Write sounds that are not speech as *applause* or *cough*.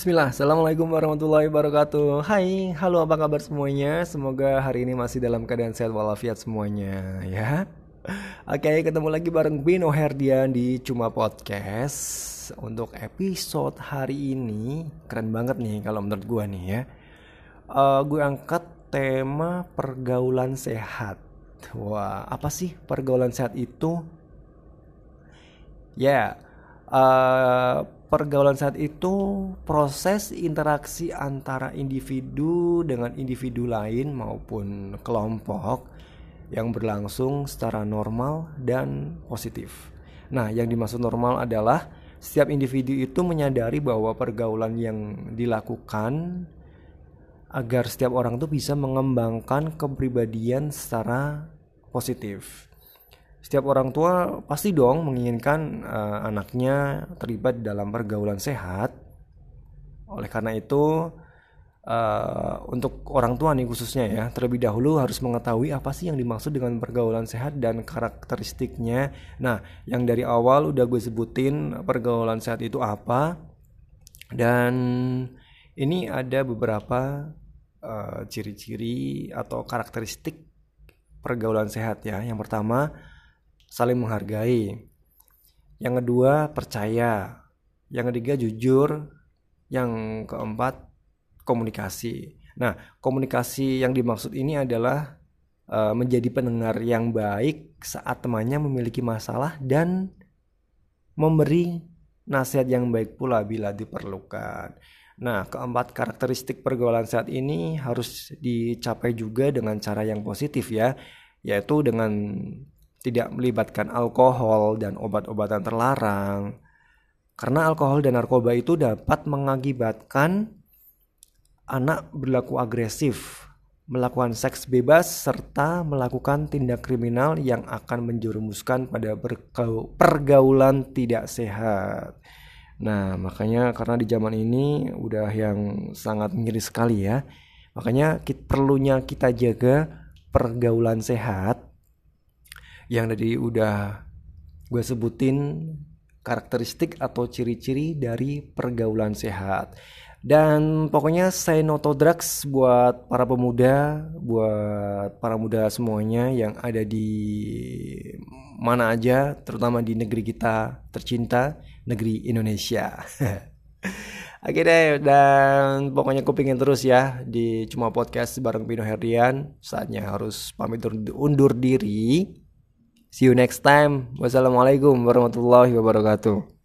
Bismillah, Assalamualaikum warahmatullahi wabarakatuh. Hai, halo apa kabar semuanya? Semoga hari ini masih dalam keadaan sehat walafiat semuanya ya. Oke, ketemu lagi bareng Bino Herdian di Cuma Podcast. Untuk episode hari ini Keren banget nih kalau menurut gue nih ya. Uh, Gue angkat tema pergaulan sehat. Wah, apa sih pergaulan sehat itu? Ya, yeah, uh, pergaulan saat itu proses interaksi antara individu dengan individu lain maupun kelompok yang berlangsung secara normal dan positif. Nah, yang dimaksud normal adalah setiap individu itu menyadari bahwa pergaulan yang dilakukan agar setiap orang itu bisa mengembangkan kepribadian secara positif setiap orang tua pasti dong menginginkan uh, anaknya terlibat dalam pergaulan sehat. Oleh karena itu, uh, untuk orang tua nih khususnya ya, terlebih dahulu harus mengetahui apa sih yang dimaksud dengan pergaulan sehat dan karakteristiknya. Nah, yang dari awal udah gue sebutin pergaulan sehat itu apa, dan ini ada beberapa uh, ciri-ciri atau karakteristik pergaulan sehat ya. Yang pertama saling menghargai. Yang kedua, percaya. Yang ketiga, jujur. Yang keempat, komunikasi. Nah, komunikasi yang dimaksud ini adalah uh, menjadi pendengar yang baik saat temannya memiliki masalah dan memberi nasihat yang baik pula bila diperlukan. Nah, keempat karakteristik pergaulan saat ini harus dicapai juga dengan cara yang positif ya, yaitu dengan tidak melibatkan alkohol dan obat-obatan terlarang. Karena alkohol dan narkoba itu dapat mengakibatkan anak berlaku agresif, melakukan seks bebas, serta melakukan tindak kriminal yang akan menjerumuskan pada pergaulan tidak sehat. Nah, makanya karena di zaman ini udah yang sangat miris sekali ya. Makanya kita, perlunya kita jaga pergaulan sehat yang tadi udah gue sebutin karakteristik atau ciri-ciri dari pergaulan sehat. Dan pokoknya saya noto drugs buat para pemuda, buat para muda semuanya yang ada di mana aja, terutama di negeri kita tercinta, negeri Indonesia. *laughs* Oke deh, dan pokoknya kupingin terus ya di Cuma Podcast bareng Pino Herdian. Saatnya harus pamit undur diri. See you next time. Wassalamualaikum warahmatullahi wabarakatuh.